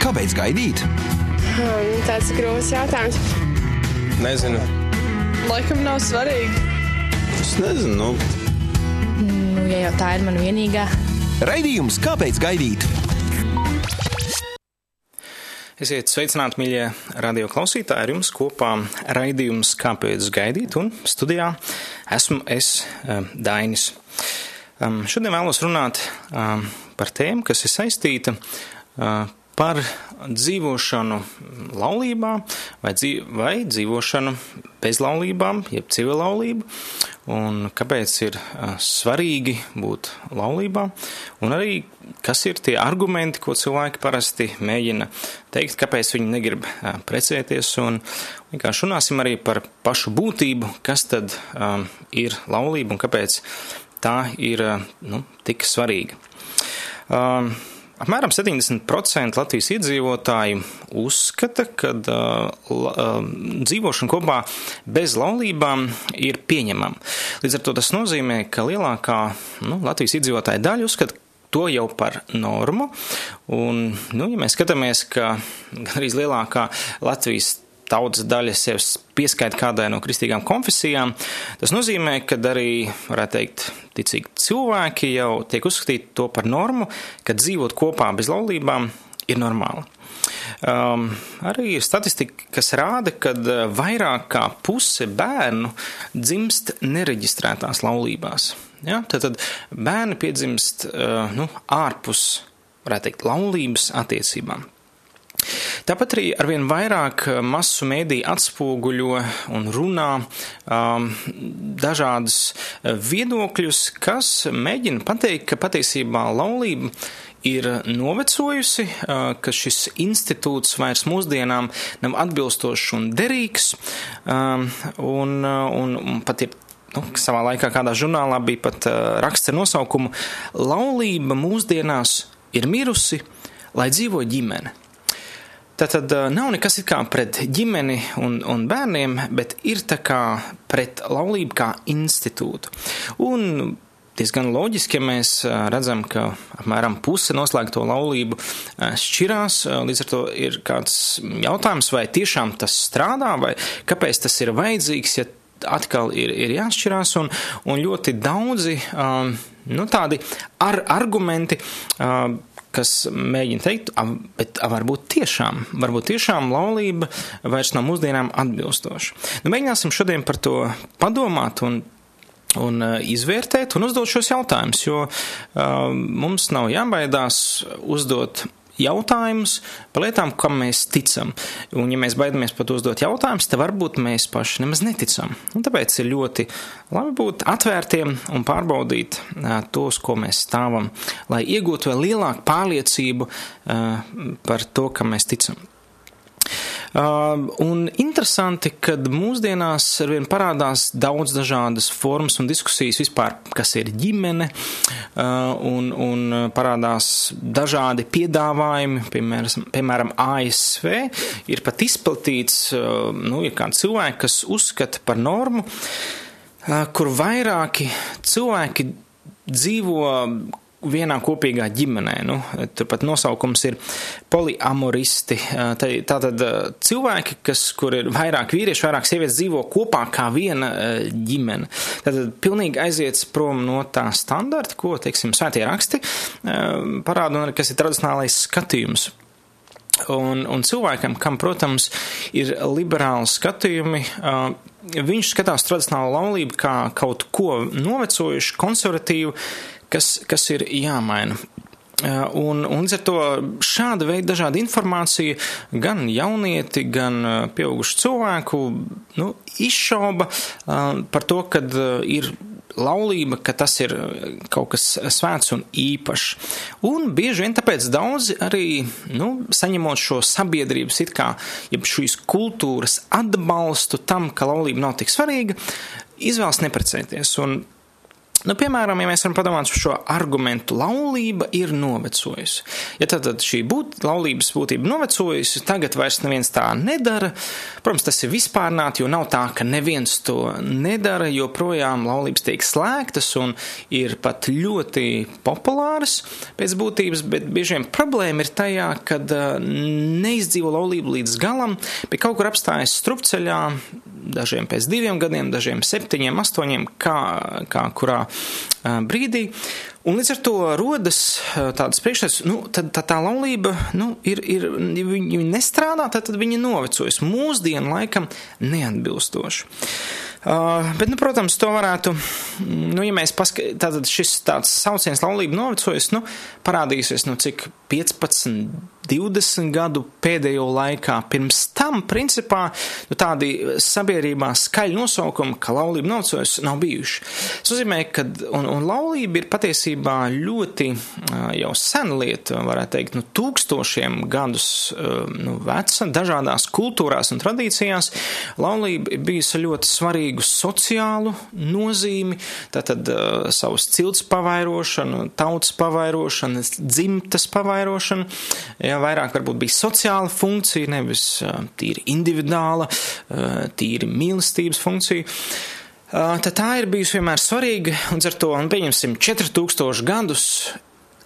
Kāpēc gaidīt? Hmm, tāds grūts jautājums. Nezinu. Laikam nav svarīgi. Es nezinu. Nu, Nu, ja jau tā ir mana vienīgā. Raidījums Kāpēc gaidīt? Esiet sveicināti, mīļie radio klausītāji. Ar jums kopā raidījums Kāpēc gaidīt? Un studijā esmu es, eh, Dainis. Šodien vēlos runāt par tēmu, kas ir saistīta par dzīvošanu laulībā vai, dzīv vai dzīvošanu bez laulībām, jeb civilaulību, un kāpēc ir svarīgi būt laulībā, un arī kas ir tie argumenti, ko cilvēki parasti mēģina teikt, kāpēc viņi negrib precēties, un vienkārši runāsim arī par pašu būtību, kas tad um, ir laulība un kāpēc tā ir nu, tik svarīga. Um, Apmēram 70% Latvijas iedzīvotāji uzskata, ka uh, uh, dzīvošana kopā bez laulībām ir pieņemama. Līdz ar to tas nozīmē, ka lielākā nu, Latvijas iedzīvotāja daļa uzskata to jau par normu. Un, nu, ja mēs skatāmies, ka gan arī lielākā Latvijas tautas daļa sev pieskaita kādai no kristīgām konfesijām, tas nozīmē, ka arī, varētu teikt, ticīgi cilvēki jau tiek uzskatīti to par normu, ka dzīvot kopā bez laulībām ir normāli. Um, arī ir statistika, kas rāda, ka vairāk kā puse bērnu dzimst nereģistrētās laulībās. Ja? Tad, tad bērni piedzimst uh, nu, ārpus, varētu teikt, laulības attiecībām. Tāpat arī arvien vairāk masu mēdī atspoguļo un runā um, dažādus viedokļus, kas mēģina pateikt, ka patiesībā laulība ir novecojusi, ka šis institūts vairs mūsdienām nav atbilstošs un derīgs, um, un, un, un pat ir nu, savā laikā kādā žurnālā bija pat raksts ar nosaukumu Laulība mūsdienās ir mirusi, lai dzīvo ģimene. Tātad nav nekas kā pret ģimeni un, un bērniem, bet ir tā kā pret laulību kā institūtu. Un diezgan loģiski, ja mēs redzam, ka apmēram puse noslēgto laulību šķirās, līdz ar to ir kāds jautājums, vai tiešām tas strādā, vai kāpēc tas ir vajadzīgs, ja atkal ir, ir jāšķirās, un, un ļoti daudzi um, nu, tādi ar, argumenti. Uh, kas mēģina teikt, bet varbūt tiešām, varbūt tiešām laulība vairs nav mūsdienām atbilstoša. Nu, mēģināsim šodien par to padomāt un un izvērtēt un uzdot šos jautājumus, jo uh, mums nav jābaidās uzdot jautājumus par lietām, kam mēs ticam. Un, ja mēs baidamies pat uzdot jautājumus, tad varbūt mēs paši nemaz neticam. Un tāpēc ir ļoti labi būt atvērtiem un pārbaudīt tos, ko mēs stāvam, lai iegūtu vēl lielāku pārliecību par to, kam mēs ticam. Un interesanti, ka mūsdienās arvien parādās daudz dažādas formas un diskusijas vispār, kas ir ģimene, un, un parādās dažādi piedāvājumi, piemēram, piemēram ASV ir pat izplatīts, nu, ir kādi cilvēki, kas uzskata par normu, kur vairāki cilvēki dzīvo vienā kopīgā ģimenē. Nu, turpat nosaukums ir poliamoristi. Tātad cilvēki, kas, kur ir vairāk vīrieši, vairāk sievietes dzīvo kopā kā viena ģimene. Tātad pilnīgi aiziet prom no tā standarta, ko, teiksim, svētie raksti parāda un kas ir tradicionālais skatījums. Un, un cilvēkam, kam, protams, ir liberāli skatījumi, viņš skatās tradicionālo laulību kā kaut ko novecojušu, konservatīvu, kas, kas ir jāmaina. Un, un līdz ar to šāda veida dažāda informācija gan jaunieti, gan pieaugušu cilvēku nu, izšauba par to, ka ir laulība, ka tas ir kaut kas svēts un īpašs. Un bieži vien tāpēc daudzi arī, nu, saņemot šo sabiedrības it kā, šīs kultūras atbalstu tam, ka laulība nav tik svarīga, izvēlas neprecēties. Un Nu, piemēram, ja mēs varam padomāt par šo argumentu, laulība ir novecojusi. Ja tad, tad šī būt, laulības būtība novecojusi, tagad vairs neviens tā nedara. Protams, tas ir vispārnāti, jo nav tā, ka neviens to nedara, jo projām laulības tiek slēgtas un ir pat ļoti populāras pēc būtības, bet bieži vien problēma ir tajā, kad neizdzīvo laulību līdz galam, bet kaut kur apstājas strupceļā, dažiem pēc diviem gadiem, dažiem septiņiem, astoņiem, kā, kā kurā brīdī. Un līdz ar to rodas tādas priekšstats, nu, tad tā, tā laulība, nu, ir, ir, viņi nestrādā, tad, tad viņi novecojas. Mūsdienu laikam neatbilstoši. Uh, bet, nu, protams, to varētu, nu, ja mēs paskatāmies, tātad šis tāds sauciens laulība novecojas, nu, parādīsies, nu, cik 15, 20 gadu pēdējo laikā. Pirms tam, principā, nu, tādi sabiedrībā skaļi nosaukumi, ka laulība novecojas, nav bijuši. Tas nozīmē, ka, un, un laulība ir patiesībā ļoti jau sena lieta, varētu teikt, nu, tūkstošiem gadus nu, veca, dažādās kultūrās un tradīcijās. Laulība ir bijusi ļoti svarīgu sociālu nozīmi, tātad savus cilts pavairošanu, tautas pavairošanu, dzimtas pavairošanu piemērošana, jā, vairāk varbūt bija sociāla funkcija, nevis tīri individuāla, tīri mīlestības funkcija. Tad tā ir bijusi vienmēr svarīga, un ar to, un pieņemsim, 4000 gadus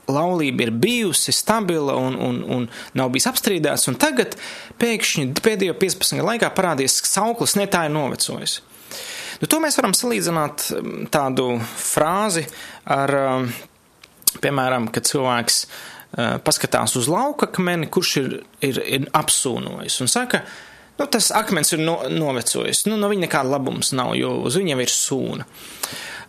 laulība ir bijusi stabila un, un, un nav bijis apstrīdēts, un tagad pēkšņi pēdējo 15 gadu laikā parādīs, ka sauklis ne tā ir novecojis. Nu, to mēs varam salīdzināt tādu frāzi ar, piemēram, kad cilvēks uh, paskatās uz lauka akmeni, kurš ir, ir, ir apsūnojis un saka, nu, tas akmens ir no, novecojis, nu, no viņa nekāda labums nav, jo uz jau ir sūna.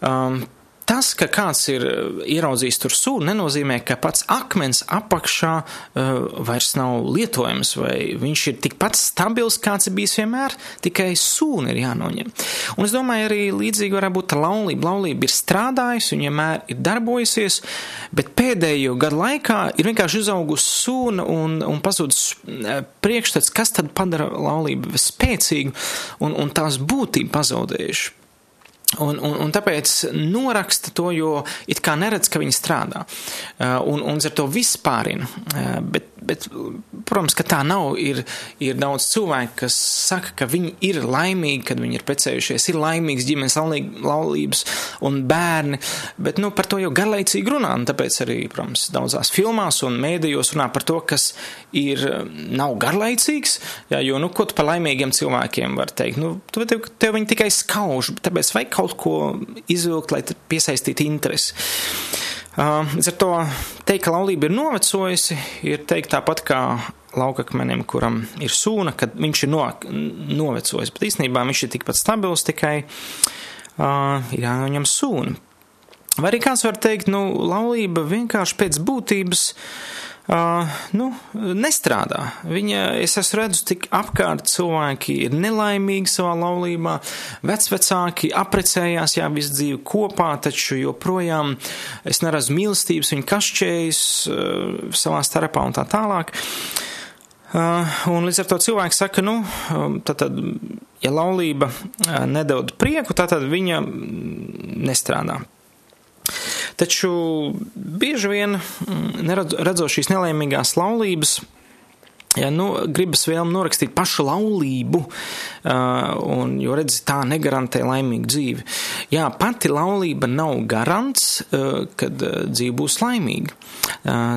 Um, Tas, ka kāds ir eh, ieraudzījis tur sūdu, nenozīmē, ka pats akmens apakšā uh, vairs nav lietojams, vai viņš ir tikpat stabils, kāds ir bijis vienmēr, tikai sūna ir jānoņem. Un es domāju, arī līdzīgi varētu būt laulība. Laulība ir strādājusi, viņa vienmēr ir darbojusies, bet pēdējo gadu laikā ir vienkārši izaugusi sūna un, un pazudis priekšstats, kas tad padara laulību spēcīgu un, un tās būtību pazaudējuši. Un, un, un tāpēc noraksta to, jo it kā neredz, ka viņi strādā. Uh, un, un ar to vispārina. Uh, bet, bet, protams, ka tā nav. Ir, ir daudz cilvēku, kas saka, ka viņi ir laimīgi, kad viņi ir precējušies, ir laimīgs ģimenes laulības un bērni. Bet nu, par to jau garlaicīgi runā. Tāpēc arī, protams, daudzās filmās un mēdījos runā par to, kas ir nav garlaicīgs. Jā, jo, nu, ko tu par laimīgiem cilvēkiem var teikt? Nu, tev, tev viņi tikai skauž. Tāpēc vajag kaut ko izvilkt, lai piesaistītu interesi. Līdz ar to teikt, ka laulība ir novecojusi, ir teikt tāpat kā laukakmenim, kuram ir sūna, kad viņš ir no, novecojis, bet īstenībā viņš ir tikpat stabils, tikai uh, ir jāņem sūna. Vai arī kāds var teikt, nu, laulība vienkārši pēc būtības uh, Uh, nu, nestrādā. Viņa, es esmu redzu, tik apkārt cilvēki ir nelaimīgi savā laulībā, vecvecāki aprecējās, jā, visu dzīvi kopā, taču joprojām es neredzu mīlestības, viņi kašķējas uh, savā starpā un tā tālāk. Uh, un līdz ar to cilvēks saka, nu, tad, tad ja laulība uh, nedod prieku, tad viņa nestrādā. Taču bieži vien mm, redzot šīs nelaimīgās laulības, Ja, nu, gribas vēlme norakstīt pašu laulību, un, jo redzi, tā negarantē laimīgu dzīvi. Jā, pati laulība nav garants, kad dzīve būs laimīga.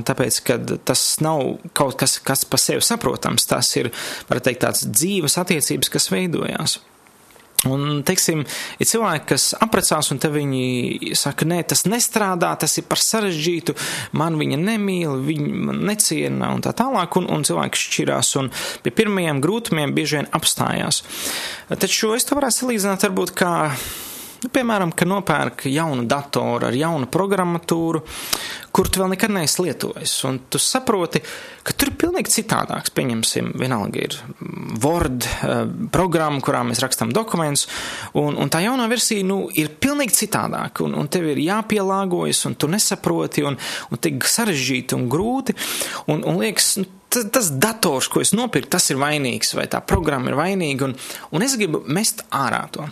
Tāpēc, ka tas nav kaut kas, kas pa sevi saprotams, tas ir, var teikt, tāds dzīves attiecības, kas veidojās. Un, teiksim, ir cilvēki, kas apprecās, un te viņi saka, nē, tas nestrādā, tas ir par sarežģītu, man viņa nemīl, viņa neciena, un tā tālāk, un, un cilvēki šķirās, un pie pirmajiem grūtumiem bieži vien apstājās. Taču es to varētu salīdzināt varbūt kā Nu, piemēram, ka nopērk jaunu datoru ar jaunu programmatūru, kur tu vēl nekad neesi lietojis, un tu saproti, ka tur ir pilnīgi citādāks. Pieņemsim, vienalga ir Word uh, programma, kurā mēs rakstām dokumentus, un, un tā jaunā versija, nu, ir pilnīgi citādāka, un, un tev ir jāpielāgojas, un tu nesaproti, un, un tik sarežģīti un grūti, un, un liekas, nu, tas, tas dators, ko es nopirku, tas ir vainīgs, vai tā programma ir vainīga, un, un es gribu mest ārā to.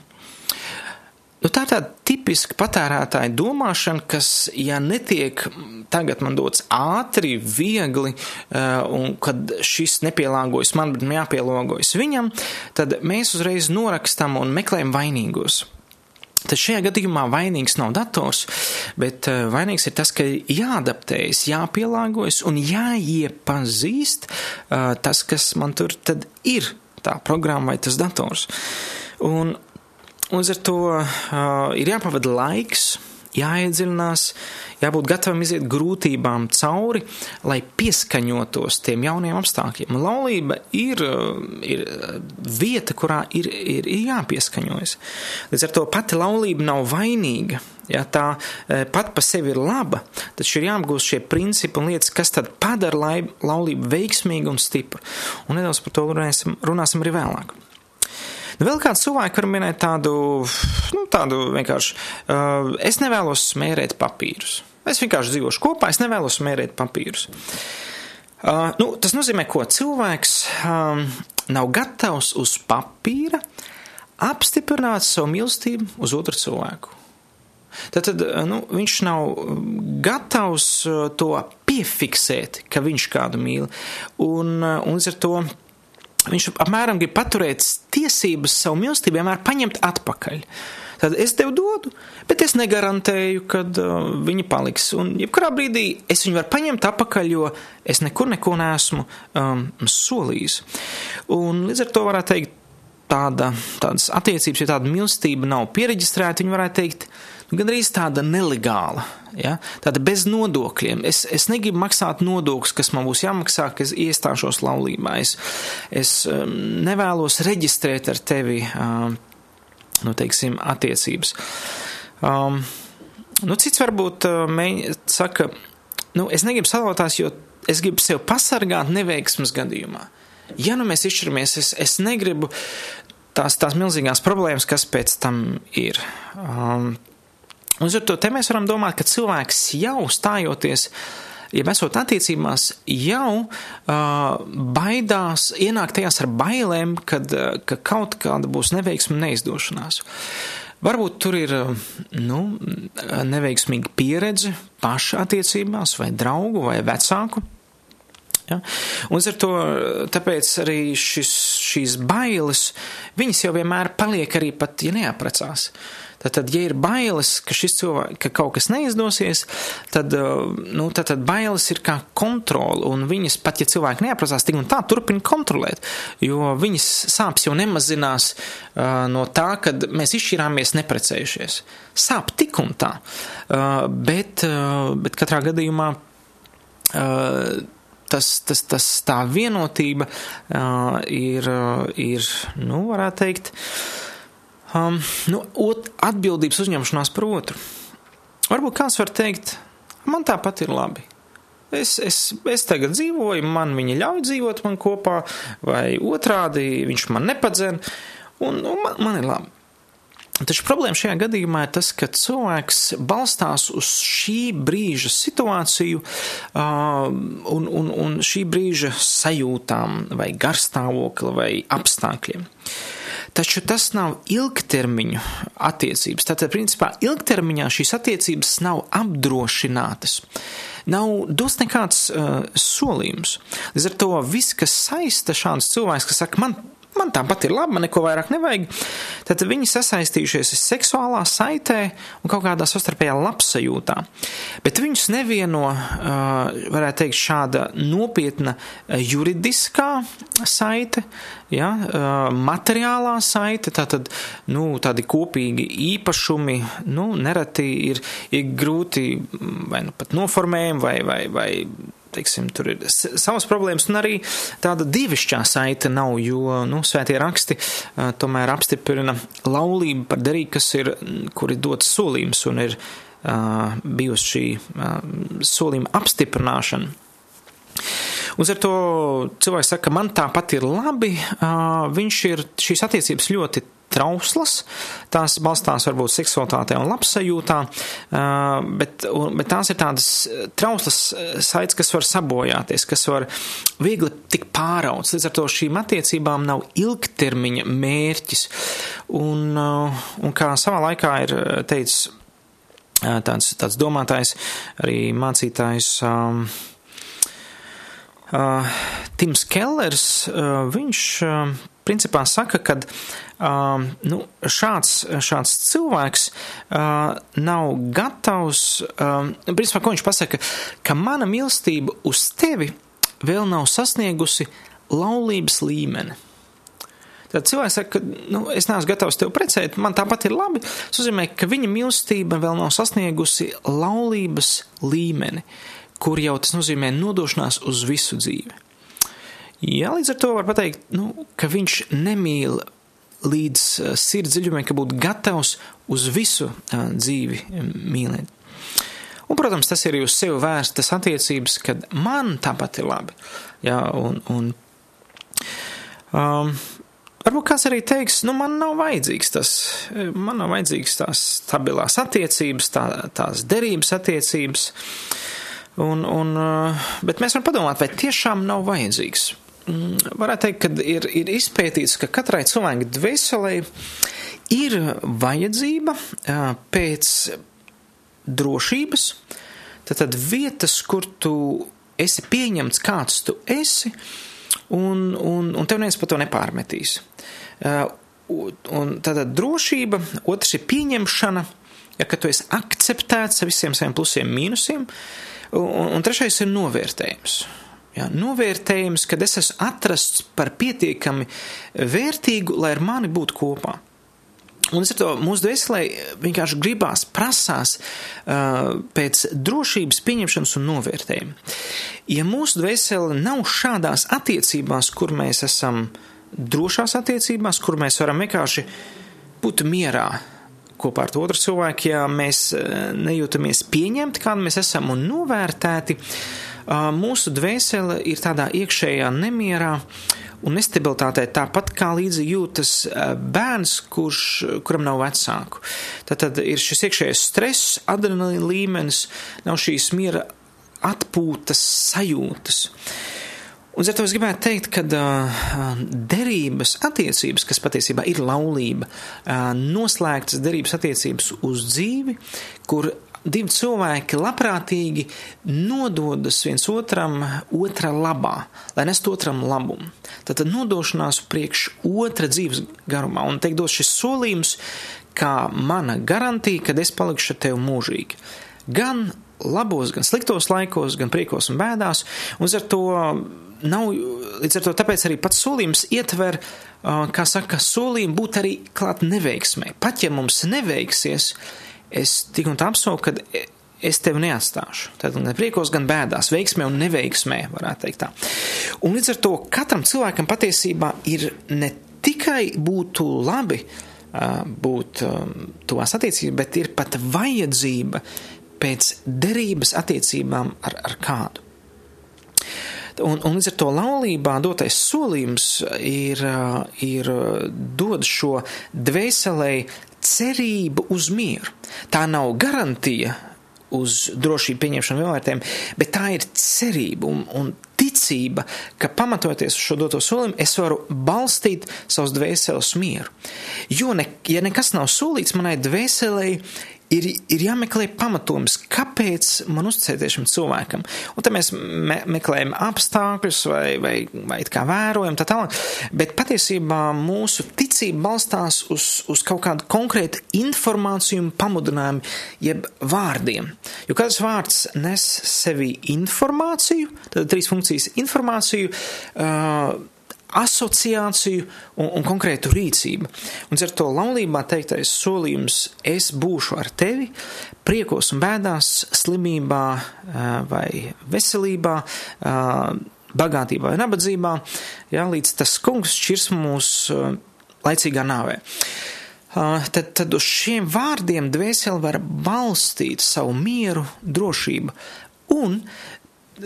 Nu, tā ir tāda tipiska patērētāja domāšana, kas, ja netiek tagad man dots ātri, viegli, uh, un kad šis nepielāgojas man, bet jāpielāgojas viņam, tad mēs uzreiz norakstam un meklējam vainīgos. Tad šajā gadījumā vainīgs nav dators, bet uh, vainīgs ir tas, ka jāadaptējas, jāpielāgojas un jāiepazīst uh, tas, kas man tur tad ir, tā programma vai tas dators. Un Līdz ar to uh, ir jāpavada laiks, jāiedziļinās, jābūt gatavam iziet grūtībām cauri, lai pieskaņotos tiem jauniem apstākļiem. Laulība ir, ir vieta, kurā ir, ir, ir jāpieskaņojas. Līdz ar to pati laulība nav vainīga. Ja tā pat pa sevi ir laba, tad ir jāapgūst šie principi un lietas, kas tad padara laulību veiksmīgu un stipru. Un nedaudz par to runāsim, runāsim arī vēlāk. Nu, vēl kāds cilvēks var minēt tādu, nu, tādu vienkārši, uh, es nevēlos smērēt papīrus. Es vienkārši dzīvošu kopā, es nevēlos smērēt papīrus. Uh, nu, tas nozīmē, ko cilvēks um, nav gatavs uz papīra apstiprināt savu mīlestību uz otru cilvēku. Tad, tad nu, viņš nav gatavs uh, to piefiksēt, ka viņš kādu mīl. Un, uh, un līdz ar to viņš apmēram grib paturēt tiesības savu mīlestību, vienmēr paņemt atpakaļ. Tad es tev dodu, bet es negarantēju, ka uh, viņa paliks. Un jebkurā brīdī es viņu varu paņemt atpakaļ, jo es nekur neko neesmu um, solījis. Un līdz ar to varētu teikt, tāda, tādas attiecības, ja tāda mīlestība nav pieregistrēta, viņi varētu teikt, nu, gandrīz tāda nelegāla, ja? tāda bez nodokļiem. Es, es negribu maksāt nodokļus, kas man būs jāmaksā, kad iestāšos laulībā. Es, es um, nevēlos reģistrēt ar tevi, um, nu, teiksim, attiecības. Um, nu, cits varbūt uh, mēģina, saka, nu, es negribu salotās, jo es gribu sev pasargāt neveiksmas gadījumā. Ja nu mēs izšķiramies, es, es negribu tās, tās milzīgās problēmas, kas pēc tam ir. Um, un ar to te mēs varam domāt, ka cilvēks jau stājoties, ja esot attiecībās, jau uh, baidās, ienāk tajās ar bailēm, kad, uh, ka kaut kāda būs neveiksma neizdošanās. Varbūt tur ir nu, neveiksmīga pieredze paša attiecībās, vai draugu, vai vecāku Ja? Un ar to arī šis, šīs bailes, viņas jau vienmēr paliek arī pat, ja neaprecās. Tad, tad, ja ir bailes, ka, cilvēks, ka kaut kas neizdosies, tad, nu, tad, tad bailes ir kā kontrola, un viņas pat, ja cilvēki neaprazās, tik un tā turpina kontrolēt, jo viņas sāpes jau nemazinās uh, no tā, kad mēs izšķirāmies neprecējušies. Sāp tik un tā, uh, bet, uh, bet katrā gadījumā uh, tas, tas, tas tā vienotība uh, ir, ir, nu, varētu teikt, um, nu, ot, atbildības uzņemšanās par otru. Varbūt kāds var teikt, man tāpat ir labi. Es, es, es tagad dzīvoju, man viņa ļauj dzīvot man kopā, vai otrādi viņš man nepadzen, un, un man, man ir labi. Taču problēma šajā gadījumā ir tas, ka cilvēks balstās uz šī brīža situāciju uh, un, un, un šī brīža sajūtām vai garstāvokli vai apstākļiem. Taču tas nav ilgtermiņu attiecības. Tātad, principā, ilgtermiņā šīs attiecības nav apdrošinātas. Nav dos nekāds uh, solījums. Līdz ar to viss, kas saista šādus cilvēkus, kas saka, man man tāpat ir labi, man neko vairāk nevajag. Tad viņi sasaistījušies seksuālā saitē un kaut kādā savstarpējā labsajūtā. Bet viņus nevieno, varētu teikt, šāda nopietna juridiskā saite, ja, materiālā saite, tātad, nu, tādi kopīgi īpašumi, nu, nereti ir, ir grūti vai nu pat noformējumi vai, vai, vai teiksim, tur ir savas problēmas, un arī tāda divišķā saita nav, jo, nu, svētie raksti tomēr apstiprina laulību par derīgu, kas ir, kur ir dots solījums, un ir uh, bijusi šī uh, solījuma apstiprināšana. Ar to cilvēks saka, man tāpat ir labi, uh, viņš ir šīs attiecības ļoti trauslas, tās balstās varbūt seksualitātē un labsajūtā, bet, bet tās ir tādas trauslas saites, kas var sabojāties, kas var viegli tik pārauts. Līdz ar to šīm attiecībām nav ilgtermiņa mērķis. Un, un kā savā laikā ir teicis tāds, tāds domātājs, arī mācītājs. Um, Uh, Tims Kellers, uh, viņš uh, principā saka, ka uh, nu, šāds, šāds cilvēks uh, nav gatavs, uh, principā, ko viņš pasaka, ka mana mīlestība uz tevi vēl nav sasniegusi laulības līmeni. Tad cilvēks saka, ka nu, es neesmu gatavs tevi precēt, man tāpat ir labi. Tas nozīmē, ka viņa mīlestība vēl nav sasniegusi laulības līmeni. Uh, kur jau tas nozīmē nodošanās uz visu dzīvi. Jā, līdz ar to var pateikt, nu, ka viņš nemīl līdz uh, sirds dziļumiem, ka būtu gatavs uz visu uh, dzīvi um, mīlēt. Un, protams, tas ir uz sevi vērstas attiecības, kad man tāpat ir labi. Jā, un, un um, varbūt kāds arī teiks, nu, man nav vajadzīgs tas, man nav vajadzīgs tās stabilās attiecības, tā, tās derības attiecības. Uh, Un, un, eh, bet mēs varam padomāt, vai tiešām nav vajadzīgs. Mm, varētu teikt, ka ir, ir izpētīts, ka katrai cilvēka dvēselē ir vajadzība eh, pēc drošības, tad, tad vietas, kur tu esi pieņemts, kāds tu esi, un, un, un tev neviens par to nepārmetīs. Eh, un tātad drošība, otrs ir pieņemšana, ja, ka tu esi akceptēts ar visiem saviem plusiem, mīnusiem, uh, Un, un trešais ir novērtējums. Jā, novērtējums, kad es esmu atrasts par pietiekami vērtīgu, lai ar mani būtu kopā. Un es ar to mūsu dvēselē vienkārši gribās, prasās uh, pēc drošības pieņemšanas un novērtējuma. Ja mūsu dvēsele nav šādās attiecībās, kur mēs esam drošās attiecībās, kur mēs varam vienkārši būt mierā, kopā ar otru cilvēku, ja mēs eh, nejūtamies pieņemti, kāda mēs esam un novērtēti, mūsu dvēsele ir tādā iekšējā nemierā un nestabilitātē, tāpat kā līdzi jūtas bērns, kurš, kuram nav vecāku. Tad, tad ir šis iekšējais stress, adrenalīna līmenis, nav šīs miera atpūtas sajūtas. Un ar to es gribētu teikt, ka uh, derības attiecības, kas patiesībā ir laulība, uh, noslēgtas derības attiecības uz dzīvi, kur divi cilvēki labprātīgi nododas viens otram otra labā, lai nestu otram labumu. Tad nodošanās priekš otra dzīves garumā un teikt dos šis solījums, kā mana garantija, kad es palikšu ar tevi mūžīgi. Gan labos, gan sliktos laikos, gan priekos un bēdās, un ar to nav, līdz ar to tāpēc arī pats solījums ietver, kā saka, solījumu būt arī klāt neveiksmē. Pat ja mums neveiksies, es tik un tā apsolu, ka es tevi neatstāšu. Tad gan priekos, gan bēdās, veiksmē un neveiksmē, varētu teikt tā. Un līdz ar to katram cilvēkam patiesībā ir ne tikai būtu labi būt tuvās attiecībās, bet ir pat vajadzība pēc derības attiecībām ar, ar kādu. Un, un līdz ar to laulībā dotais solījums ir, ir dod šo dvēselē cerību uz mieru. Tā nav garantija uz drošību pieņemšanu vienvērtēm, bet tā ir cerība un, un ticība, ka pamatoties uz šo doto solījumu, es varu balstīt savus dvēseles mieru. Jo, ne, ja nekas nav solīts manai dvēselei, ir, ir jāmeklē pamatojums, kāpēc man uzticēties šim cilvēkam. Un tad mēs me, meklējam apstākļus vai, vai, vai kā vērojam tā tālāk. Bet patiesībā mūsu ticība balstās uz, uz kaut kādu konkrētu informāciju un pamudinājumu, jeb vārdiem. Jo katrs vārds nes sevi informāciju, tad trīs funkcijas - informāciju. Uh, asociāciju un, un konkrētu rīcību. Un ar to laulībā teiktais solījums - es būšu ar tevi priekos un bēdās, slimībā vai veselībā, bagātībā vai nabadzībā, jā, līdz tas kungs šķirs mūs laicīgā nāvē. Tad, tad uz šiem vārdiem dvēseli var balstīt savu mieru, drošību un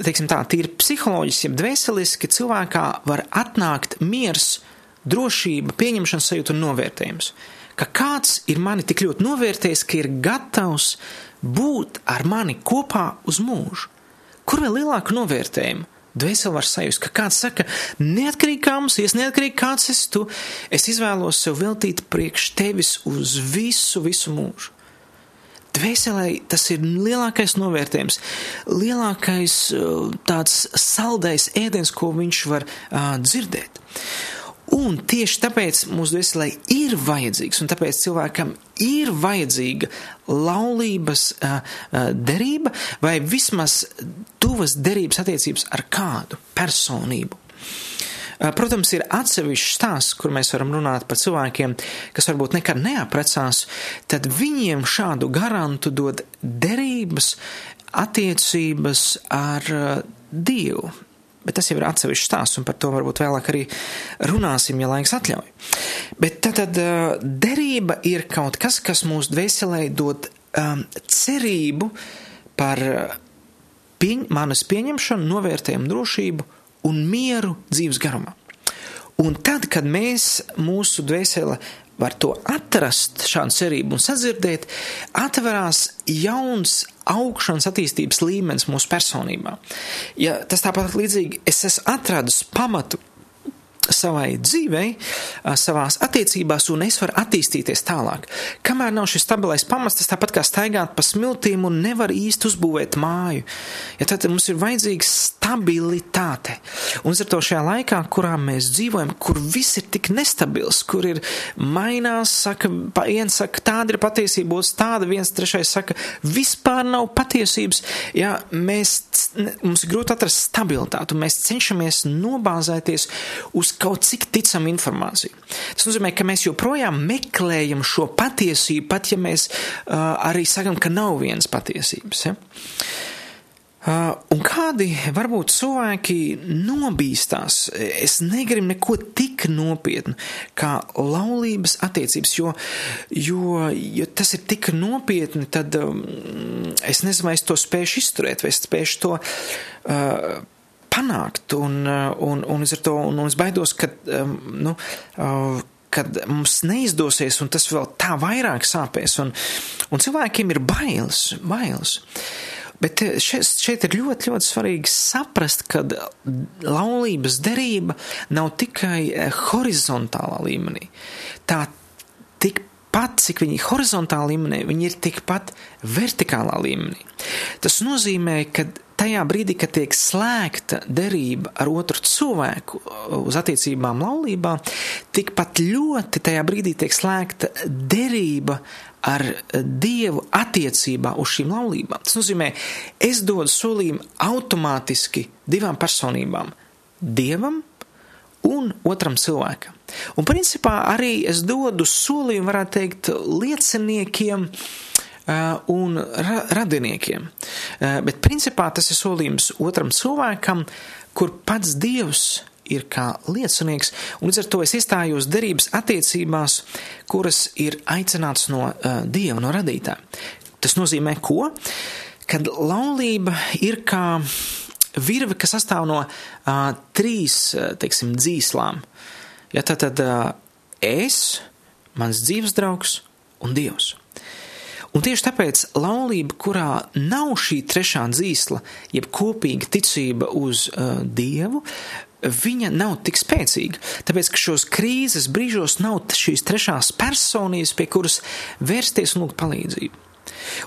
teiksim tā, tīri psiholoģiski, dvēseliski cilvēkā var atnākt miers drošība, pieņemšanas sajūta un novērtējums. Ka kāds ir mani tik ļoti novērtējis, ka ir gatavs būt ar mani kopā uz mūžu. Kur vēl lielāku novērtējumu? Dvēseli var sajust, ka kāds saka, neatkarīgi kā mums, es neatkarīgi kāds esi tu, es izvēlos sev veltīt priekš tevis uz visu, visu mūžu. Dvēselē tas ir lielākais novērtējums, lielākais tāds saldais ēdiens, ko viņš var uh, dzirdēt. Un tieši tāpēc mūsu dvēselē ir vajadzīgs, un tāpēc cilvēkam ir vajadzīga laulības uh, derība vai vismaz tuvas derības attiecības ar kādu personību. Protams, ir atsevišķs stāsts, kur mēs varam runāt par cilvēkiem, kas varbūt nekad neaprecās, tad viņiem šādu garantu dod derības attiecības ar Dievu. Bet tas jau ir atsevišķs stāsts, un par to varbūt vēlāk arī runāsim, ja laiks atļauj. Bet tad, tad derība ir kaut kas, kas mūsu dvēselē dod um, cerību par pieņ, manas pieņemšanu, novērtējumu drošību un mieru dzīves garumā. Un tad, kad mēs mūsu dvēsele var to atrast, šādu cerību un sadzirdēt, atverās jauns augšanas attīstības līmenis mūsu personībā. Ja tas tāpat līdzīgi es esmu atradus pamatu savai dzīvei, savās attiecībās, un es varu attīstīties tālāk. Kamēr nav šis stabilais pamats, tas tāpat kā staigāt pa smiltīm un nevar īsti uzbūvēt māju. Ja tad mums ir vajadzīga stabilitāte. Un ar to šajā laikā, kurā mēs dzīvojam, kur viss ir tik nestabils, kur ir mainās, saka, viens saka, tāda ir patiesība, otrs tāda, viens trešais saka, vispār nav patiesības. Ja mēs, mums ir grūti atrast stabilitāti, un mēs cenšamies nobāzēties uz kaut cik ticam informāciju. Tas nozīmē, ka mēs joprojām meklējam šo patiesību, pat ja mēs uh, arī sakam, ka nav vienas patiesības. Ja? Uh, un kādi varbūt cilvēki nobīstās, es negribu neko tik nopietnu kā laulības attiecības, jo, jo, jo tas ir tik nopietni, tad um, es nezinu, vai es to spēšu izturēt, vai es spēšu to uh, panākt, un, uh, un, un, es to, un, un es baidos, ka, nu, uh, kad mums neizdosies, un tas vēl tā vairāk sāpēs, un, un cilvēkiem ir bailes, bailes. Bet šeit, šeit ir ļoti, ļoti svarīgi saprast, ka laulības derība nav tikai eh, horizontālā līmenī. Tā tikpat, cik viņi ir horizontālā līmenī, viņi ir tikpat vertikālā līmenī. Tas nozīmē, ka tajā brīdī, kad tiek slēgta derība ar otru cilvēku uz attiecībām laulībā, tikpat ļoti tajā brīdī tiek slēgta derība ar Dievu attiecībā uz šīm laulībām. Tas nozīmē, es dodu solījumu automātiski divām personībām - Dievam un otram cilvēkam. Un principā arī es dodu solījumu, varētu teikt, lieciniekiem, uh, Uh, un ra radiniekiem. Uh, bet principā tas ir solījums otram cilvēkam, kur pats Dievs ir kā liecinieks, un līdz ar to es iestājos derības attiecībās, kuras ir aicināts no uh, Dieva, no radītā. Tas nozīmē ko? Kad laulība ir kā virve, kas sastāv no uh, trīs, teiksim, dzīslām. Ja tad, tad uh, es, mans dzīves draugs un Dievs. Un tieši tāpēc laulība, kurā nav šī trešā dzīsla, jeb kopīga ticība uz uh, Dievu, viņa nav tik spēcīga. Tāpēc, ka šos krīzes brīžos nav šīs trešās personības, pie kuras vērsties un lūgt palīdzību.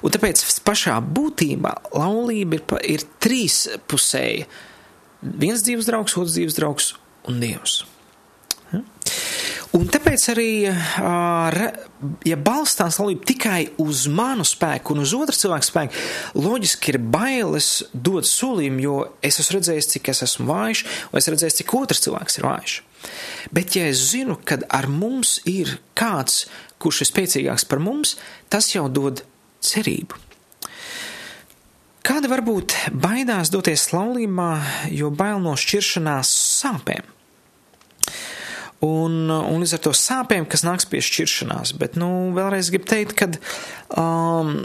Un tāpēc pašā būtībā laulība ir, ir trīspusēja. Viens dzīves draugs, otrs dzīves draugs un Dievs. Hm? Un tāpēc arī, ja balstās laulība tikai uz manu spēku un uz otru cilvēku spēku, loģiski ir bailes dot solījumu, jo es esmu redzējis, cik es esmu vājš, un es redzēju, cik otrs cilvēks ir vājš. Bet, ja es zinu, ka ar mums ir kāds, kurš ir spēcīgāks par mums, tas jau dod cerību. Kāda varbūt baidās doties laulībā, jo bail no šķiršanās sāpēm? Un, un līdz ar to sāpēm, kas nāks pie šķiršanās. Bet, nu, vēlreiz gribu teikt, ka um,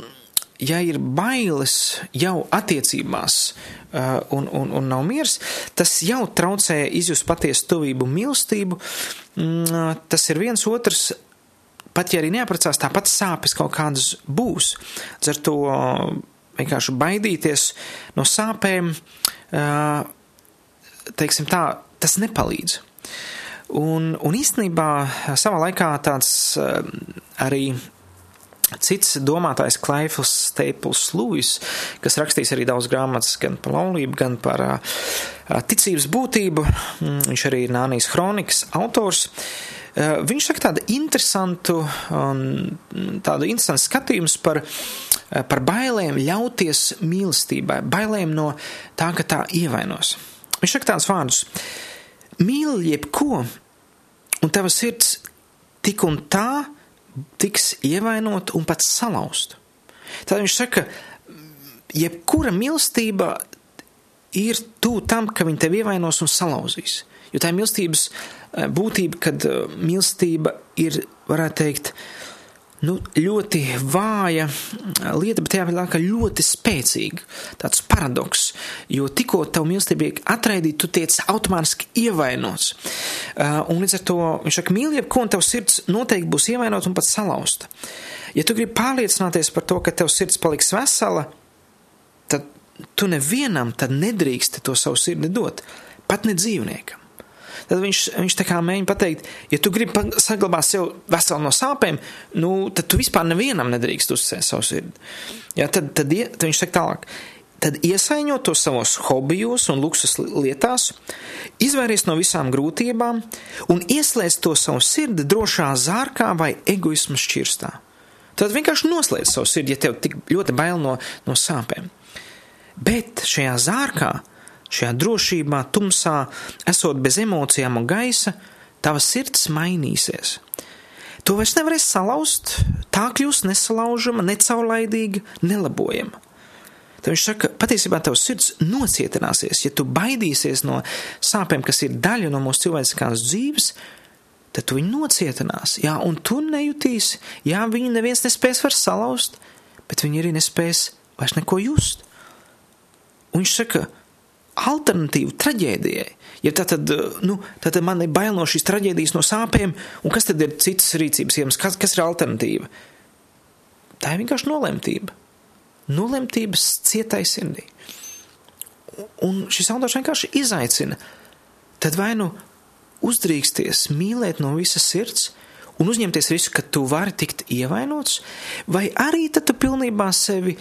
ja ir bailes jau attiecībās uh, un, un, un nav miers, tas jau traucē izjust patiesu tuvību mīlestību. Mm, tas ir viens otrs. Pat ja arī neaprecās, tāpat sāpes kaut kādas būs. Ar to vienkārši baidīties no sāpēm, uh, teiksim tā, tas nepalīdz. Un, un īstenībā savā laikā tāds uh, arī Cits domātājs Klaifls Staples Lewis, kas rakstīs arī daudz grāmatas gan par laulību, gan par uh, ticības būtību, mm, viņš arī ir Nānijas kronikas autors. Viņš saka tādu interesantu, um, tādu interesantu skatījumus par, par bailēm ļauties mīlestībai, bailēm no tā, ka tā ievainos. Viņš saka tādus vārdus: Mīli jebko, un tava sirds tik un tā, tiks ievainot un pat salauzt. Tad viņš saka, jebkura mīlestība ir tuvu tam, ka viņi tevi ievainos un salauzīs. Jo tā ir mīlestības eh, būtība, kad eh, mīlestība ir, varētu teikt, nu, ļoti vāja lieta, bet tajā laikā ļoti spēcīga. Tāds paradoks, jo tikko tavu mīlestību tiek atraidīta, tu tiec automātiski ievainots. Uh, un līdz ar to viņš saka, mīl jebko, un tavs sirds noteikti būs ievainot un pat salauzta. Ja tu gribi pārliecināties par to, ka tev sirds paliks vesela, tad tu nevienam tad nedrīkst to savu sirdi dot, pat ne dzīvniekam. Tad viņš, viņš tā kā mēģina pateikt, ja tu gribi saglabāt sev veselu no sāpēm, nu, tad tu vispār nevienam nedrīkst uzsēst savu sirdi. Ja, tad, tad, tad viņš saka tālāk. Tad iesaiņot to savos hobijos un luksus lietās, izvairies no visām grūtībām un ieslēdz to savu sirdi drošā zārkā vai egoisma šķirstā. Tad vienkārši noslēdz savu sirdi, ja tev tik ļoti bail no, no sāpēm. Bet šajā zārkā Šajā drošībā, tumsā, esot bez emocijām un gaisa, tava sirds mainīsies. To vairs nevarēs salauzt, tā kļūs nesalaužama, necaurlaidīga, nelabojama. Tad viņš saka, patiesībā tavs sirds nocietināsies, ja tu baidīsies no sāpēm, kas ir daļa no mūsu cilvēciskās dzīves, tad tu viņu nocietinās. Jā, un tu nejutīsi, jā, viņu neviens nespēs vairs salauzt, bet viņi arī nespēs vairs neko just. Un viņš saka, alternatīvu traģēdijai. Ja tā tad, nu, tā tad man ir bail no šīs traģēdijas, no sāpēm, un kas tad ir citas rīcības iemesls, kas, kas ir alternatīva? Tā ir vienkārši nolemtība. Nolemtības cietai sirdī. Un šis autors vienkārši izaicina. Tad vai nu uzdrīksties mīlēt no visas sirds un uzņemties risku, ka tu vari tikt ievainots, vai arī tad tu pilnībā sevi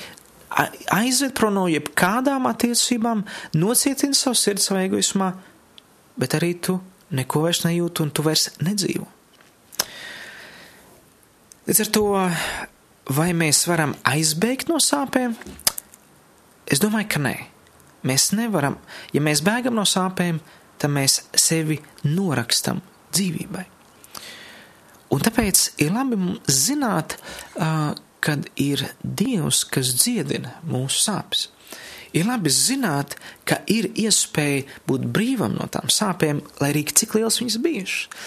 aizved prom no jebkādām attiecībām, nocietina savu sirdi savā egoismā, bet arī tu neko vairs nejūti un tu vairs nedzīvo. Līdz ar to, vai mēs varam aizbēgt no sāpēm? Es domāju, ka nē. Mēs nevaram, ja mēs bēgam no sāpēm, tad mēs sevi norakstam dzīvībai. Un tāpēc ir labi zināt, kad ir Dievs, kas dziedina mūsu sāpes. Ir labi zināt, ka ir iespēja būt brīvam no tām sāpēm, lai arī cik liels viņas bijušas.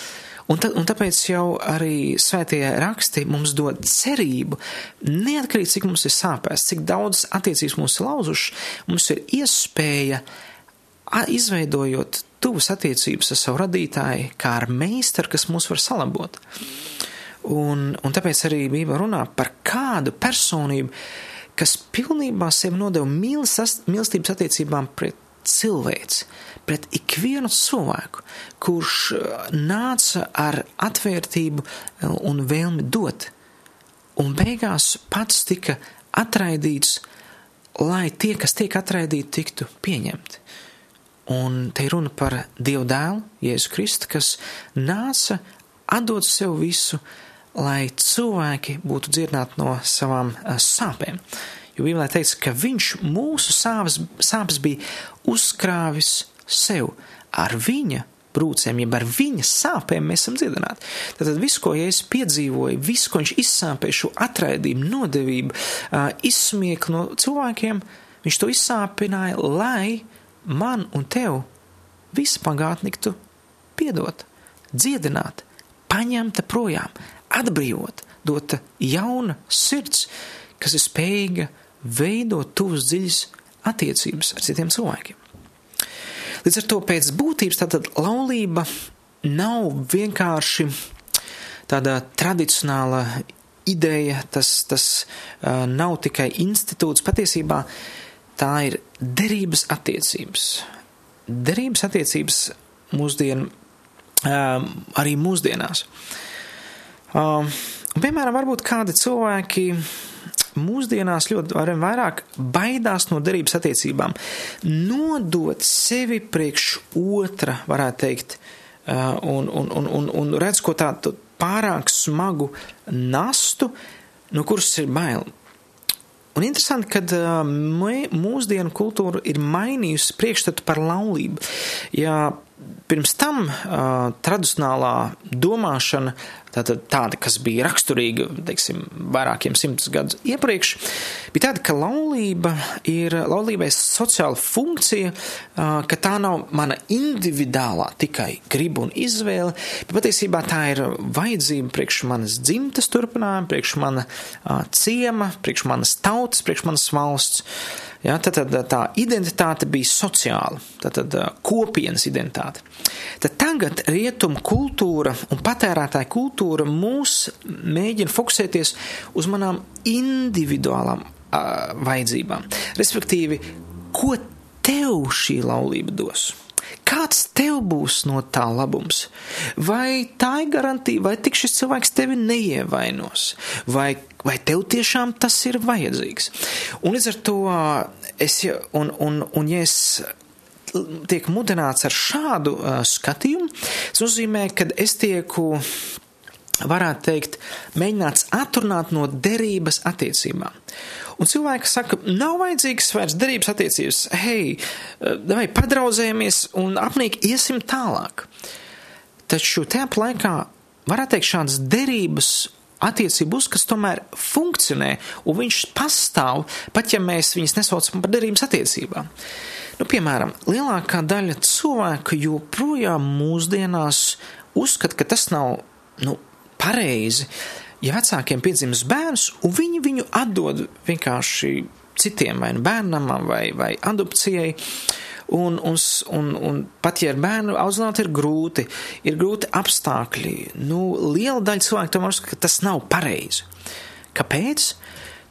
Un, ta, un tāpēc jau arī svētie raksti mums dod cerību, neatkarīgi cik mums ir sāpēs, cik daudz attiecības mums ir lauzušas, mums ir iespēja, izveidojot tuvas attiecības ar savu radītāju, kā ar meistaru, kas mūs var salabot. Un, un tāpēc arī Bībele runā par kādu personību, kas pilnībā sevi nodeva mīlestības attiecībām pret cilvēci, pret ikvienu cilvēku, kurš uh, nāca ar atvērtību uh, un vēlmi dot, un beigās pats tika atraidīts, lai tie, kas tiek atraidīti, tiktu pieņemti. Un te ir runa par Dievu dēlu, Jēzu Kristu, kas nāca atdot sev visu, uh, lai cilvēki būtu dziedināti no savām uh, sāpēm. Jo Bībelē teikts, ka viņš mūsu sāpes, sāpes bija uzkrāvis sev ar viņa brūcēm, jeb ar viņa sāpēm mēs esam dziedināti. Tātad viss, ko Jēzus piedzīvoja, viss, ko viņš izsāpēja, šo atraidību, nodevību, uh, izsmieklu no cilvēkiem, viņš to izsāpināja, lai man un tev visa pagātne tiktu piedot, dziedināta, paņemta projām, atbrīvot, dota jauna sirds, kas ir spējīga veidot tuvas dziļas attiecības ar citiem cilvēkiem. Līdz ar to pēc būtības tātad laulība nav vienkārši tāda tradicionāla ideja, tas, tas uh, nav tikai institūts, patiesībā tā ir derības attiecības. Derības attiecības mūsdien, uh, arī mūsdienās. Uh, piemēram, varbūt kādi cilvēki mūsdienās ļoti vairāk baidās no derības attiecībām, nodot sevi priekš otra, varētu teikt, un, un, un, un, un redz ko tādu pārāk smagu nastu, no kuras ir bail. Un interesanti, ka mūsdienu kultūra ir mainījusi priekšstatu par laulību. Ja pirms tam uh, tradicionālā domāšana tātad tāda, kas bija raksturīga, teiksim, vairākiem simtus gadus iepriekš, bija tāda, ka laulība ir, laulībai sociāla funkcija, ka tā nav mana individuālā tikai griba un izvēle, bet patiesībā tā ir vajadzība priekš manas dzimtas turpinājuma, priekš mana ciema, priekš manas tautas, priekš manas valsts. Ja, tad, tad tā identitāte bija sociāla, tad, tad kopienas identitāte. Tad tagad rietumu kultūra un patērētāja kultūra mūs mēģina fokusēties uz manām individuālām uh, vajadzībām. Respektīvi, ko tev šī laulība dos? Kāds tev būs no tā labums? Vai tā ir garantija, vai tik šis cilvēks tevi neievainos, vai, vai tev tiešām tas ir vajadzīgs? Un līdz ar to es, un, un, un ja es tiek mudināts ar šādu uh, skatījumu, tas nozīmē, ka es tieku varētu teikt, mēģināts atrunāt no derības attiecībām. Un cilvēki saka, nav vajadzīgas vairs derības attiecības, hei, vai padrauzējamies un apnīk iesim tālāk. Taču tajā laikā varētu teikt šādas derības attiecību uzskats tomēr funkcionē, un viņš pastāv, pat ja mēs viņus nesaucam par derības attiecībām. Nu, piemēram, lielākā daļa cilvēku joprojām mūsdienās uzskata, ka tas nav nu, pareizi, ja vecākiem piedzimis bērns, un viņi viņu atdod vienkārši citiem, vai nu bērnam, vai, vai adopcijai. Un, un, un, un pat ja ar bērnu audzināt ir grūti, ir grūti apstākļi, nu, liela daļa cilvēku tomēr uzskata, ka tas nav pareizi. Kāpēc?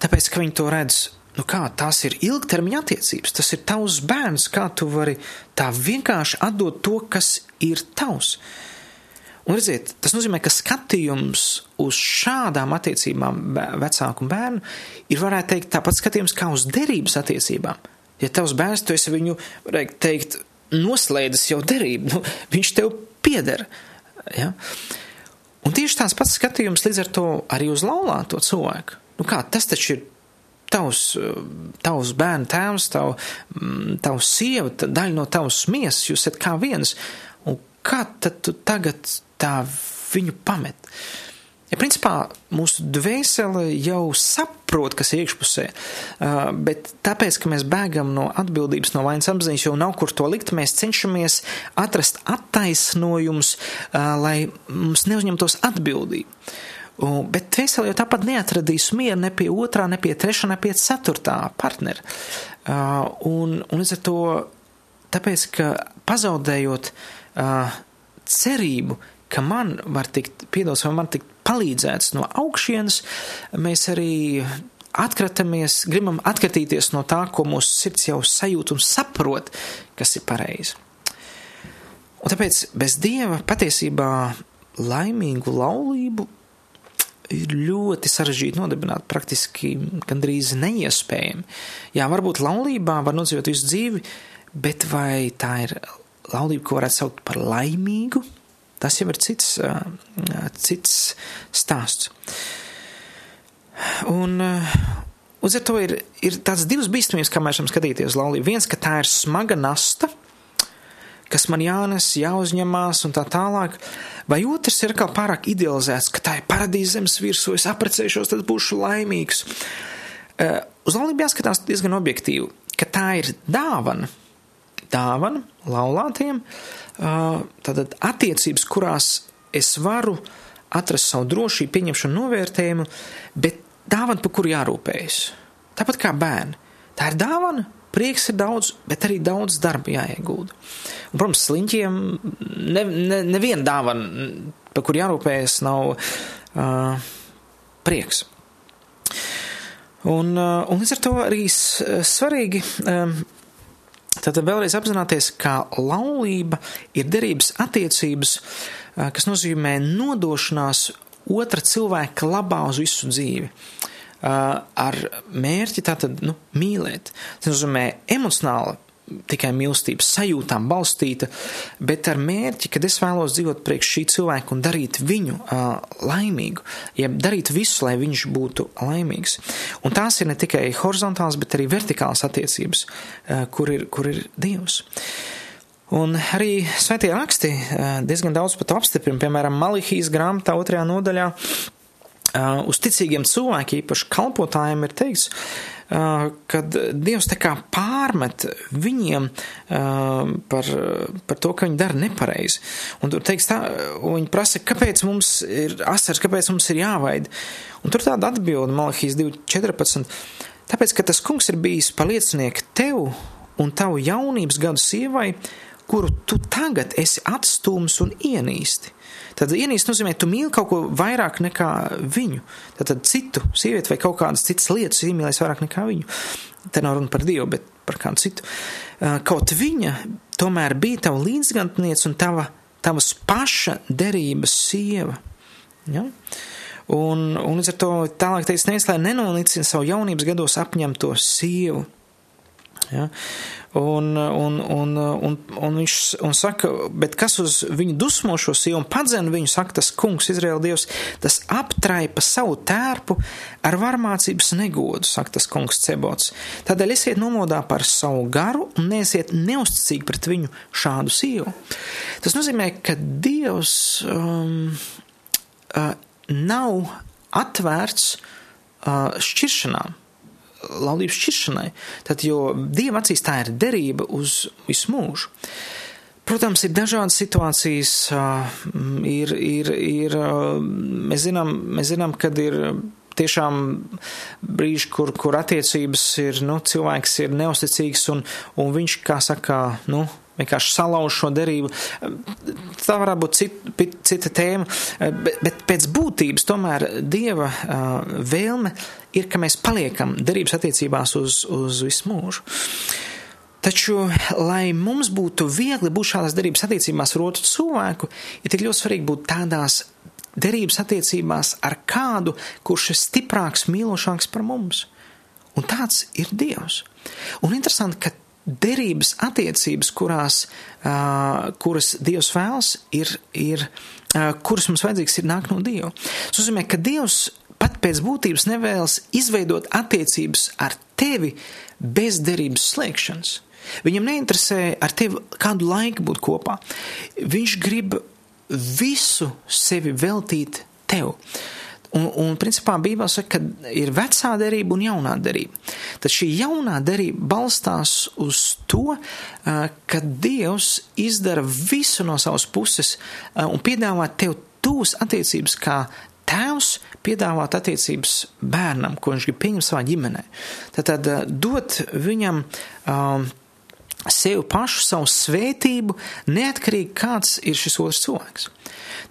Tāpēc, ka viņi to redz, nu kā, tās ir ilgtermiņa attiecības, tas ir tavs bērns, kā tu vari tā vienkārši atdot to, kas ir tavs. Un redziet, tas nozīmē, ka skatījums uz šādām attiecībām vecāku un bērnu ir, varētu teikt, tāpat skatījums kā uz derības attiecībām. Ja tavs bērns, tu esi viņu, varētu teikt, noslēdzis jau derību, nu, viņš tev pieder. Ja? Un tieši tās pats skatījums līdz ar to arī uz laulāto cilvēku. Nu kā, tas taču ir tavs, tavs bērnu tēvs, tav, tavs sieva, daļa no tavas miesas, jūs esat kā viens. Un kā tad tu tagad tā viņu pamet. Ja, principā mūsu dvēsele jau saprot, kas ir iekšpusē, bet tāpēc, ka mēs bēgam no atbildības, no vainas apziņas, jau nav kur to likt, mēs cenšamies atrast attaisnojumus, lai mums neuzņemtos atbildību. Bet dvēsele jau tāpat neatradīs mieru ne pie otrā, ne pie trešā, ne pie ceturtā partnera. Un, un līdz ar to, tāpēc, ka pazaudējot cerību, ka man var tikt piedots vai man tikt palīdzēts no augšienes, mēs arī atkratamies, gribam atkratīties no tā, ko mūsu sirds jau sajūt un saprot, kas ir pareizi. Un tāpēc bez dieva patiesībā laimīgu laulību ir ļoti sarežģīti nodibināt, praktiski gandrīz neiespējami. Jā, varbūt laulībā var nodzīvot visu dzīvi, bet vai tā ir laulība, ko varētu saukt par laimīgu, Tas jau ir cits, cits stāsts. Un uz to ir, ir tāds divas bīstamības, kā mēs varam skatīties uz laulību. Viens, ka tā ir smaga nasta, kas man jānes, jāuzņemās un tā tālāk. Vai otrs ir kā pārāk idealizēts, ka tā ir paradīze zemes virsū, es aprecēšos, tad būšu laimīgs. Uz laulību jāskatās diezgan objektīvi, ka tā ir dāvana, dāvana laulātiem, tātad attiecības, kurās es varu atrast savu drošību, pieņemšanu, novērtējumu, bet dāvana, par kuru jārūpējas. Tāpat kā bērni. Tā ir dāvana, prieks ir daudz, bet arī daudz darba jāiegūda. Un, protams, sliņķiem neviena ne, ne dāvana, par kur jārūpējas, nav uh, prieks. Un, uh, un līdz ar to arī svarīgi. Um, Tātad vēlreiz apzināties, ka laulība ir derības attiecības, kas nozīmē nodošanās otra cilvēka labā uz visu dzīvi. Ar mērķi tātad nu, mīlēt. Tas nozīmē emocionāli tikai mīlestības sajūtām balstīta, bet ar mērķi, kad es vēlos dzīvot priekš šī cilvēka un darīt viņu uh, laimīgu, jeb darīt visu, lai viņš būtu laimīgs. Un tās ir ne tikai horizontāls, bet arī vertikāls attiecības, uh, kur, ir, kur ir Dievs. Un arī svētie raksti uh, diezgan daudz pat apstiprina, piemēram, Malihijas grāmatā otrajā nodaļā. Uh, uz ticīgiem cilvēkiem, īpaši kalpotājiem, ir teikts, kad Dievs tā kā pārmet viņiem par, par to, ka viņi dara nepareizi. Un tur teiks tā, viņi prasa, kāpēc mums ir asars, kāpēc mums ir jāvaid. Un tur tāda atbilda Malahijas 2.14. Tāpēc, ka tas kungs ir bijis paliecinieks tev un tavu jaunības gadu sievai, kuru tu tagad esi atstūmis un ienīsti. Tad ienīst nozīmē, tu mīli kaut ko vairāk nekā viņu. Tad citu sievieti vai kaut kādas citas lietas iemīlēs vairāk nekā viņu. Te nav runa par Dievu, bet par kādu citu. Kaut viņa tomēr bija tava līdzgantniece un tava, tavas paša derības sieva. Ja? Un, un līdz ar to tālāk teica, nevis, lai nenolicina savu jaunības gados apņemto sievu. Ja? Un, un, un, un, un viņš un saka, bet kas uz viņu dusmo šo sievu un padzen viņu, saka tas kungs, Izraēla dievs, tas aptraipa savu tērpu ar varmācības negodu, saka tas kungs Cebots. Tādēļ esiet nomodā par savu garu un neesiet neusticīgi pret viņu šādu sievu. Tas nozīmē, ka dievs um, uh, nav atvērts uh, šķiršanām laulības šķiršanai. Tad, jo Dieva acīs tā ir derība uz visu mūžu. Protams, ir dažādas situācijas, ir, ir, ir, mēs zinām, mēs zinām, kad ir tiešām brīži, kur, kur attiecības ir, nu, cilvēks ir neusticīgs un, un viņš, kā saka, nu, vienkārši salauž šo derību. Tā varētu būt cita, cita tēma, bet, bet pēc būtības tomēr Dieva vēlme ir, ka mēs paliekam derības attiecībās uz, uz visu mūžu. Taču, lai mums būtu viegli būt šādās derības attiecībās ar otru cilvēku, ir tik ļoti svarīgi būt tādās derības attiecībās ar kādu, kurš ir stiprāks, mīlošāks par mums. Un tāds ir Dievs. Un interesanti, ka derības attiecības, kurās, uh, kuras Dievs vēlas, ir, ir uh, kuras mums vajadzīgs ir nāk no Dieva. Tas nozīmē, ka Dievs pat pēc būtības nevēlas izveidot attiecības ar tevi bez derības slēgšanas. Viņam neinteresē ar tevi kādu laiku būt kopā. Viņš grib visu sevi veltīt tev. Un, un principā Bībelē saka, ka ir vecā derība un jaunā derība. Tad šī jaunā derība balstās uz to, ka Dievs izdara visu no savas puses un piedāvā tev tūs attiecības kā tēvs piedāvāt attiecības bērnam, ko viņš grib pieņemt savā ģimenē. Tad, tad dot viņam um, sev pašu, savu svētību, neatkarīgi kāds ir šis otrs cilvēks.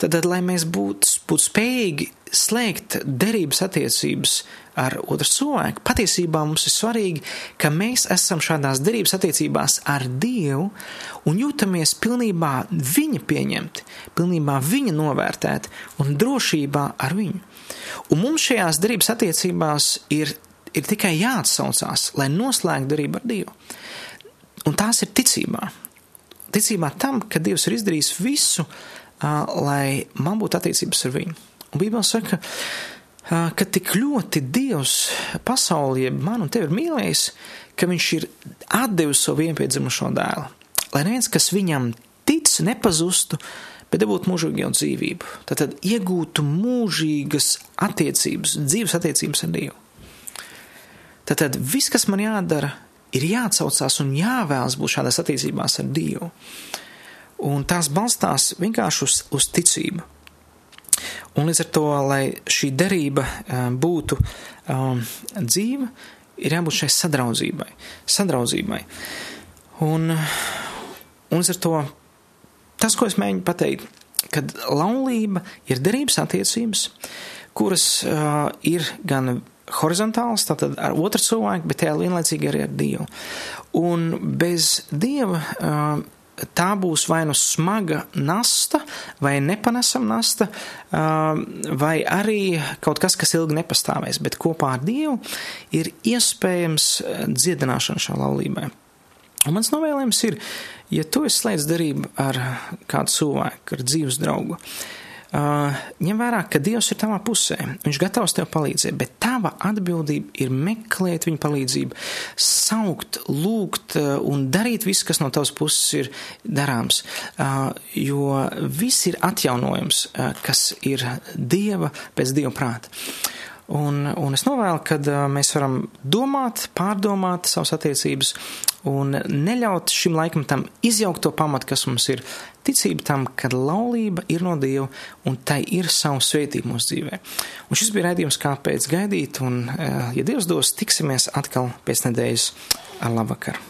Tad lai mēs būtu būt spējīgi slēgt derības attiecības ar otru cilvēku, patiesībā mums ir svarīgi, ka mēs esam šādās derības attiecībās ar Dievu un jūtamies pilnībā viņa pieņemti, pilnībā viņa novērtēti un drošībā ar viņu. Un mums šajās derības attiecībās ir, ir tikai jāatsaucās, lai noslēgtu derību ar Dievu. Un tās ir ticībā. Ticībā tam, ka Dievs ir izdarījis visu, lai man būtu attiecības ar viņu. Un Bībelē saka, ka tik ļoti Dievs pasaulē, man un tevi ir mīlējis, ka viņš ir atdevis savu vienpiedzimušo dēlu. Lai neviens, kas viņam tic, nepazustu, bet dabūtu mūžīgu dzīvību. Tad, iegūtu mūžīgas attiecības, dzīves attiecības ar Dievu. Tad viss, kas man jādara, ir jāatcaucās un jāvēlas būt šādās attiecībās ar Dievu. Un tās balstās vienkārši uz, uz ticību. Un līdz ar to, lai šī derība būtu um, dzīva, ir jābūt šai sadraudzībai. sadraudzībai. Un, un ar to tas, ko es mēģinu pateikt, kad laulība ir derības attiecības, kuras uh, ir gan horizontāls, tātad ar otru cilvēku, bet tajā vienlaicīgi arī ar Dievu. Un bez Dieva uh, tā būs vai nu smaga nasta, vai nepanesama nasta, uh, vai arī kaut kas, kas ilgi nepastāvēs, bet kopā ar Dievu ir iespējams dziedināšana šā laulībai. Un mans novēlējums ir, ja tu esi slēdz darību ar kādu cilvēku, ar dzīves draugu, uh, ņem vērā, ka Dievs ir tavā pusē, viņš gatavs tev palīdzēt, bet tava atbildība ir meklēt viņa palīdzību, saukt, lūgt uh, un darīt visu, kas no tavas puses ir darāms, uh, jo viss ir atjaunojums, uh, kas ir Dieva pēc Dieva prāta. Un, un es novēlu, ka mēs varam domāt, pārdomāt savas attiecības un neļaut šim laikam tam izjaukt to pamatu, kas mums ir ticība tam, ka laulība ir no Dieva un tai ir savu svētību mūsu dzīvē. Un šis bija raidījums, kāpēc gaidīt, un, ja Dievs dos, tiksimies atkal pēc nedēļas ar labvakaru.